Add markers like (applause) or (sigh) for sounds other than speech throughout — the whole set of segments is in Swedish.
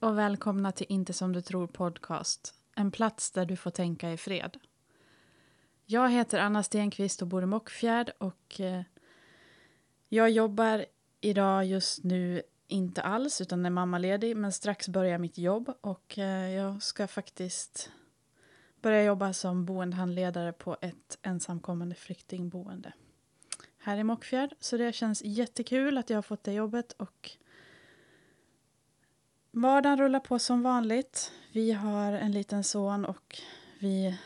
och välkomna till Inte som du tror podcast. En plats där du får tänka i fred. Jag heter Anna Stenqvist och bor i Mockfjärd och eh, jag jobbar idag just nu inte alls utan är mammaledig men strax börjar mitt jobb och eh, jag ska faktiskt börja jobba som boendehandledare på ett ensamkommande flyktingboende här i Mockfjärd. Så det känns jättekul att jag har fått det jobbet och Vardagen rullar på som vanligt. Vi har en liten son och vi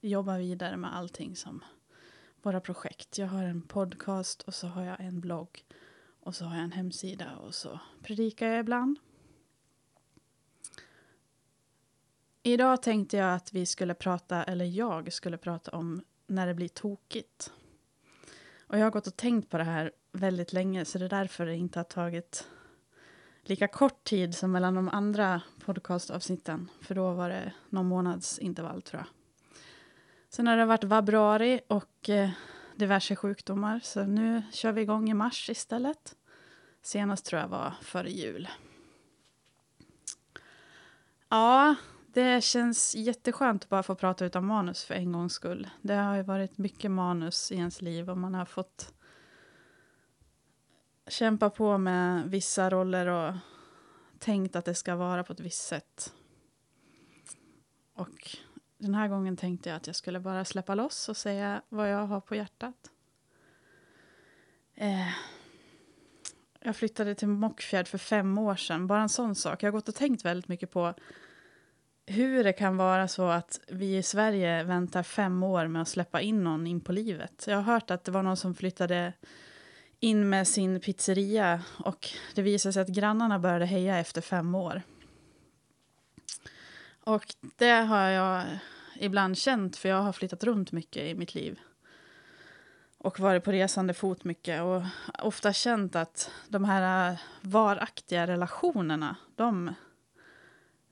jobbar vidare med allting som våra projekt. Jag har en podcast och så har jag en blogg och så har jag en hemsida och så predikar jag ibland. Idag tänkte jag att vi skulle prata, eller jag skulle prata om när det blir tokigt. Och jag har gått och tänkt på det här väldigt länge så det är därför det inte har tagit lika kort tid som mellan de andra podcastavsnitten. För då var det någon månads intervall tror jag. Sen har det varit vabruari och eh, diverse sjukdomar. Så nu kör vi igång i mars istället. Senast tror jag var före jul. Ja, det känns jätteskönt att bara få prata utan manus för en gångs skull. Det har ju varit mycket manus i ens liv och man har fått kämpa på med vissa roller och tänkt att det ska vara på ett visst sätt. Och den här gången tänkte jag att jag skulle bara släppa loss och säga vad jag har på hjärtat. Eh, jag flyttade till Mockfjärd för fem år sedan. Bara en sån sak. Jag har gått och tänkt väldigt mycket på hur det kan vara så att vi i Sverige väntar fem år med att släppa in någon in på livet. Jag har hört att det var någon som flyttade in med sin pizzeria och det visade sig att grannarna började heja efter fem år. Och det har jag ibland känt för jag har flyttat runt mycket i mitt liv. Och varit på resande fot mycket och ofta känt att de här varaktiga relationerna, de,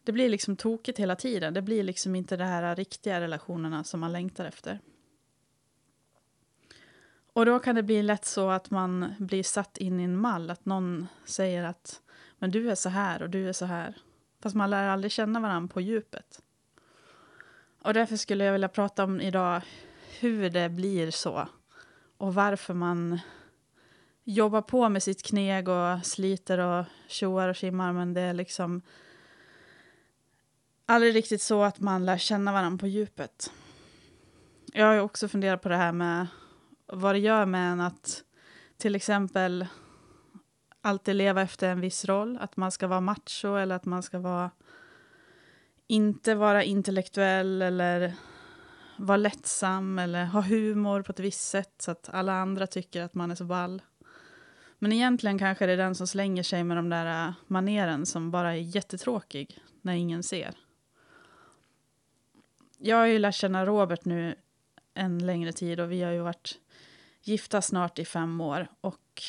det blir liksom tokigt hela tiden. Det blir liksom inte de här riktiga relationerna som man längtar efter. Och då kan det bli lätt så att man blir satt in i en mall. Att någon säger att men du är så här och du är så här. Fast man lär aldrig känna varandra på djupet. Och därför skulle jag vilja prata om idag hur det blir så. Och varför man jobbar på med sitt kneg och sliter och tjoar och kimmar. Men det är liksom aldrig riktigt så att man lär känna varandra på djupet. Jag har också funderat på det här med vad det gör med en att till exempel alltid leva efter en viss roll. Att man ska vara macho eller att man ska vara inte vara intellektuell eller vara lättsam eller ha humor på ett visst sätt så att alla andra tycker att man är så ball. Men egentligen kanske det är den som slänger sig med de där äh, maneren som bara är jättetråkig när ingen ser. Jag har ju lärt känna Robert nu en längre tid och vi har ju varit gifta snart i fem år. Och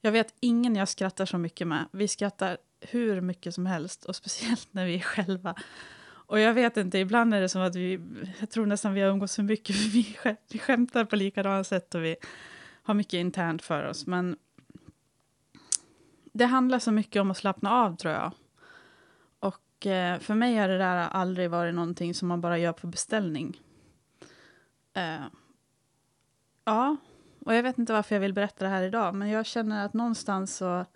jag vet ingen jag skrattar så mycket med. Vi skrattar hur mycket som helst och speciellt när vi är själva. Och jag vet inte, ibland är det som att vi, jag tror nästan vi har umgåtts så mycket, för (laughs) vi, vi skämtar på likadana sätt och vi har mycket internt för oss. Men det handlar så mycket om att slappna av tror jag. Och eh, för mig har det där aldrig varit någonting som man bara gör på beställning. Eh, ja, och jag vet inte varför jag vill berätta det här idag, men jag känner att någonstans så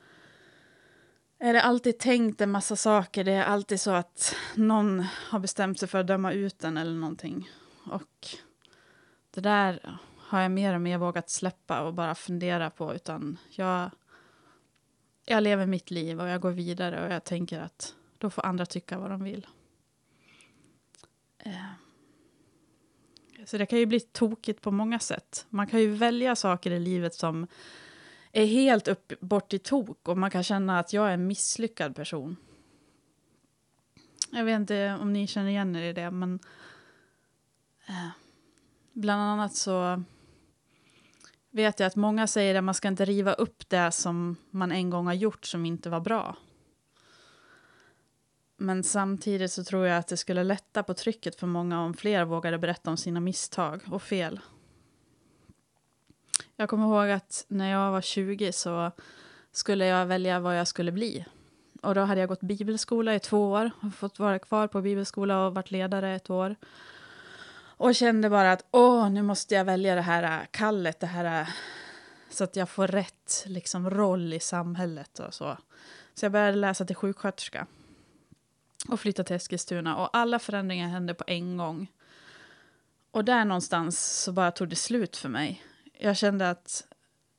är det alltid tänkt en massa saker. Det är alltid så att någon har bestämt sig för att döma ut den eller någonting. Och det där har jag mer och mer vågat släppa och bara fundera på. Utan jag, jag lever mitt liv och jag går vidare och jag tänker att då får andra tycka vad de vill. Eh. Så det kan ju bli tokigt på många sätt. Man kan ju välja saker i livet som är helt upp, bort i tok och man kan känna att jag är en misslyckad person. Jag vet inte om ni känner igen er i det, men eh, bland annat så vet jag att många säger att man ska inte riva upp det som man en gång har gjort som inte var bra. Men samtidigt så tror jag att det skulle lätta på trycket för många om fler vågade berätta om sina misstag och fel. Jag kommer ihåg att när jag var 20 så skulle jag välja vad jag skulle bli. och då hade jag gått bibelskola i två år. Fått vara kvar på bibelskola och varit ledare ett år. Och kände bara att åh, nu måste jag välja det här äh, kallet, det här äh, så att jag får rätt liksom, roll i samhället och så. Så jag började läsa till sjuksköterska och flyttade till Eskilstuna och alla förändringar hände på en gång. Och där någonstans så bara tog det slut för mig. Jag kände att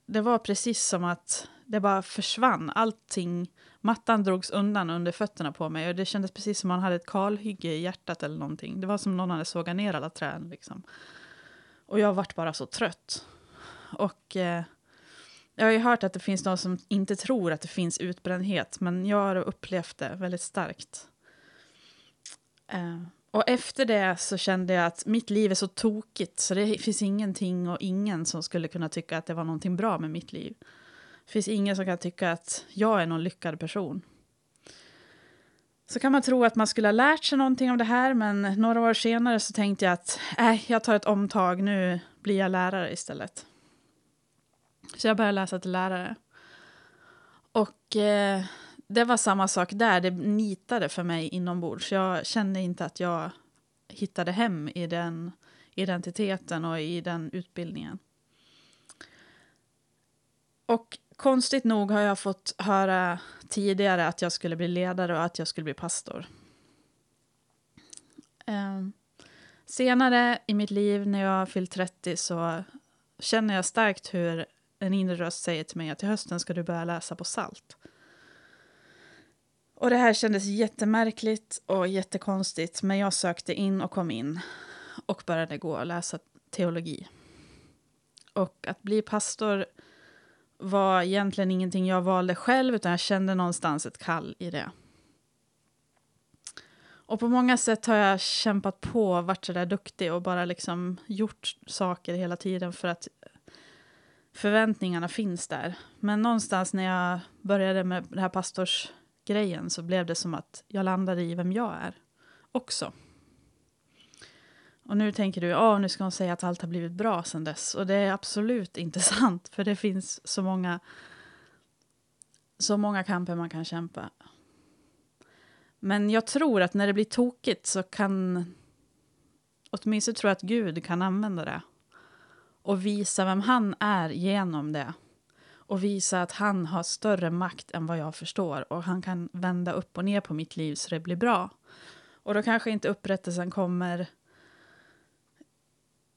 det var precis som att det bara försvann. Allting, mattan drogs undan under fötterna på mig och det kändes precis som man hade ett kalhygge i hjärtat eller någonting. Det var som någon hade sågat ner alla träd liksom. Och jag vart bara så trött. Och eh, jag har ju hört att det finns de som inte tror att det finns utbrändhet, men jag har upplevt det väldigt starkt. Uh, och efter det så kände jag att mitt liv är så tokigt så det finns ingenting och ingen som skulle kunna tycka att det var någonting bra med mitt liv. Det finns ingen som kan tycka att jag är någon lyckad person. Så kan man tro att man skulle ha lärt sig någonting av det här men några år senare så tänkte jag att äh, jag tar ett omtag, nu blir jag lärare istället. Så jag började läsa till lärare. Och eh, det var samma sak där, det nitade för mig inombords. Jag kände inte att jag hittade hem i den identiteten och i den utbildningen. Och konstigt nog har jag fått höra tidigare att jag skulle bli ledare och att jag skulle bli pastor. Ehm, senare i mitt liv, när jag fyllt 30, så känner jag starkt hur en inre röst säger till mig att till hösten ska du börja läsa på SALT. Och det här kändes jättemärkligt och jättekonstigt, men jag sökte in och kom in och började gå och läsa teologi. Och att bli pastor var egentligen ingenting jag valde själv, utan jag kände någonstans ett kall i det. Och på många sätt har jag kämpat på, varit så där duktig och bara liksom gjort saker hela tiden för att förväntningarna finns där. Men någonstans när jag började med det här pastors grejen så blev det som att jag landade i vem jag är också. Och nu tänker du, ja nu ska hon säga att allt har blivit bra sen dess. Och det är absolut inte (laughs) sant, för det finns så många, så många kamper man kan kämpa. Men jag tror att när det blir tokigt så kan, åtminstone tror jag att Gud kan använda det och visa vem han är genom det. Och visa att han har större makt än vad jag förstår. Och han kan vända upp och ner på mitt liv så det blir bra. Och då kanske inte upprättelsen kommer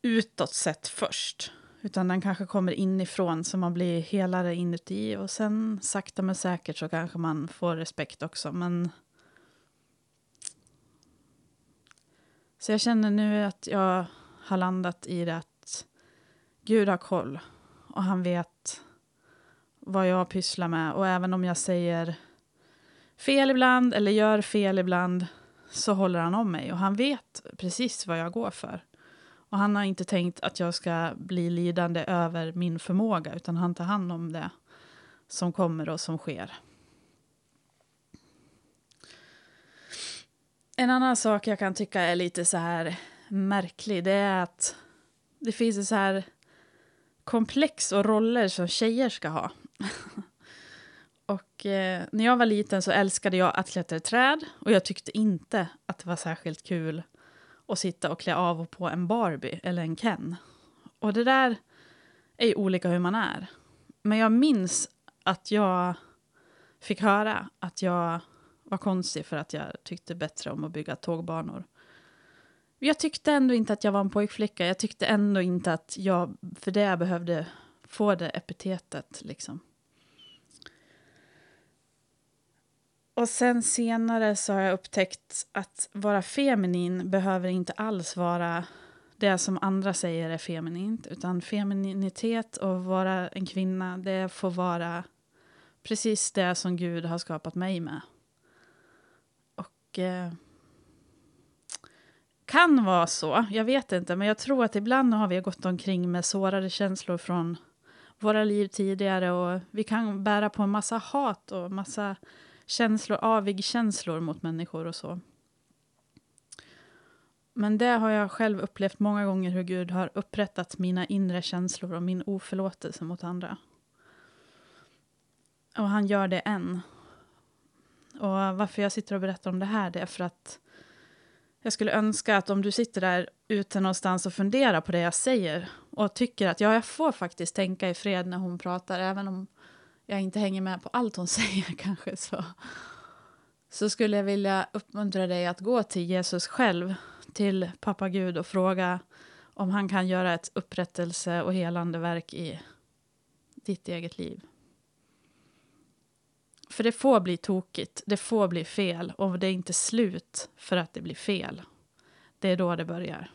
utåt sett först. Utan den kanske kommer inifrån så man blir helare inuti. Och sen sakta men säkert så kanske man får respekt också. Men... Så jag känner nu att jag har landat i det att Gud har koll och han vet vad jag pysslar med. Och även om jag säger fel ibland eller gör fel ibland så håller han om mig och han vet precis vad jag går för. Och han har inte tänkt att jag ska bli lidande över min förmåga utan han tar hand om det som kommer och som sker. En annan sak jag kan tycka är lite så här märklig det är att det finns ett så här komplex och roller som tjejer ska ha. (laughs) och eh, när jag var liten så älskade jag att klättra i träd och jag tyckte inte att det var särskilt kul att sitta och klä av och på en Barbie eller en Ken. Och det där är ju olika hur man är. Men jag minns att jag fick höra att jag var konstig för att jag tyckte bättre om att bygga tågbanor jag tyckte ändå inte att jag var en pojkflicka. Jag tyckte ändå inte att jag för det behövde få det epitetet. Liksom. Och sen senare så har jag upptäckt att vara feminin behöver inte alls vara det som andra säger är feminint. Utan femininitet och vara en kvinna, det får vara precis det som Gud har skapat mig med. Och... Eh, kan vara så, jag vet inte, men jag tror att ibland har vi gått omkring med sårade känslor från våra liv tidigare och vi kan bära på en massa hat och massa känslor, avig-känslor mot människor och så. Men det har jag själv upplevt många gånger hur Gud har upprättat mina inre känslor och min oförlåtelse mot andra. Och han gör det än. Och varför jag sitter och berättar om det här, det är för att jag skulle önska att om du sitter där ute någonstans och funderar på det jag säger och tycker att ja, jag får faktiskt tänka i fred när hon pratar, även om jag inte hänger med på allt hon (laughs) säger kanske, så, så skulle jag vilja uppmuntra dig att gå till Jesus själv, till pappa Gud och fråga om han kan göra ett upprättelse och helande verk i ditt eget liv. För det får bli tokigt, det får bli fel och det är inte slut för att det blir fel. Det är då det börjar.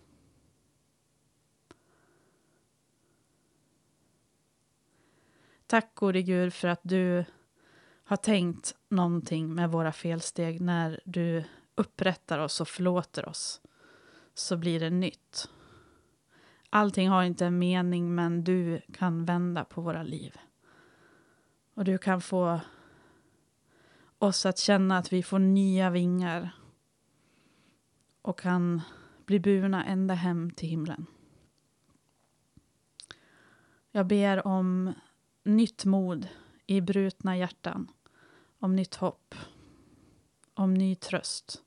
Tack gode Gud för att du har tänkt någonting med våra felsteg när du upprättar oss och förlåter oss. Så blir det nytt. Allting har inte en mening men du kan vända på våra liv. Och du kan få oss att känna att vi får nya vingar och kan bli burna ända hem till himlen. Jag ber om nytt mod i brutna hjärtan, om nytt hopp, om ny tröst,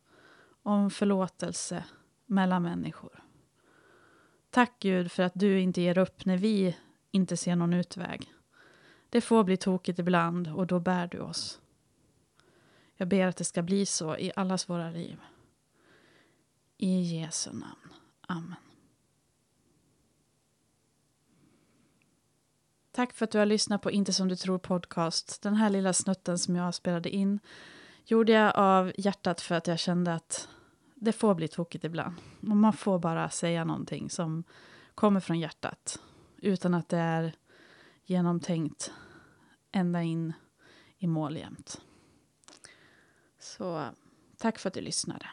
om förlåtelse mellan människor. Tack Gud för att du inte ger upp när vi inte ser någon utväg. Det får bli tokigt ibland och då bär du oss. Jag ber att det ska bli så i allas våra liv. I Jesu namn. Amen. Tack för att du har lyssnat på Inte som du tror podcast. Den här lilla snutten som jag spelade in gjorde jag av hjärtat för att jag kände att det får bli tokigt ibland. Och man får bara säga någonting som kommer från hjärtat utan att det är genomtänkt ända in i mål jämt. Så tack för att du lyssnade.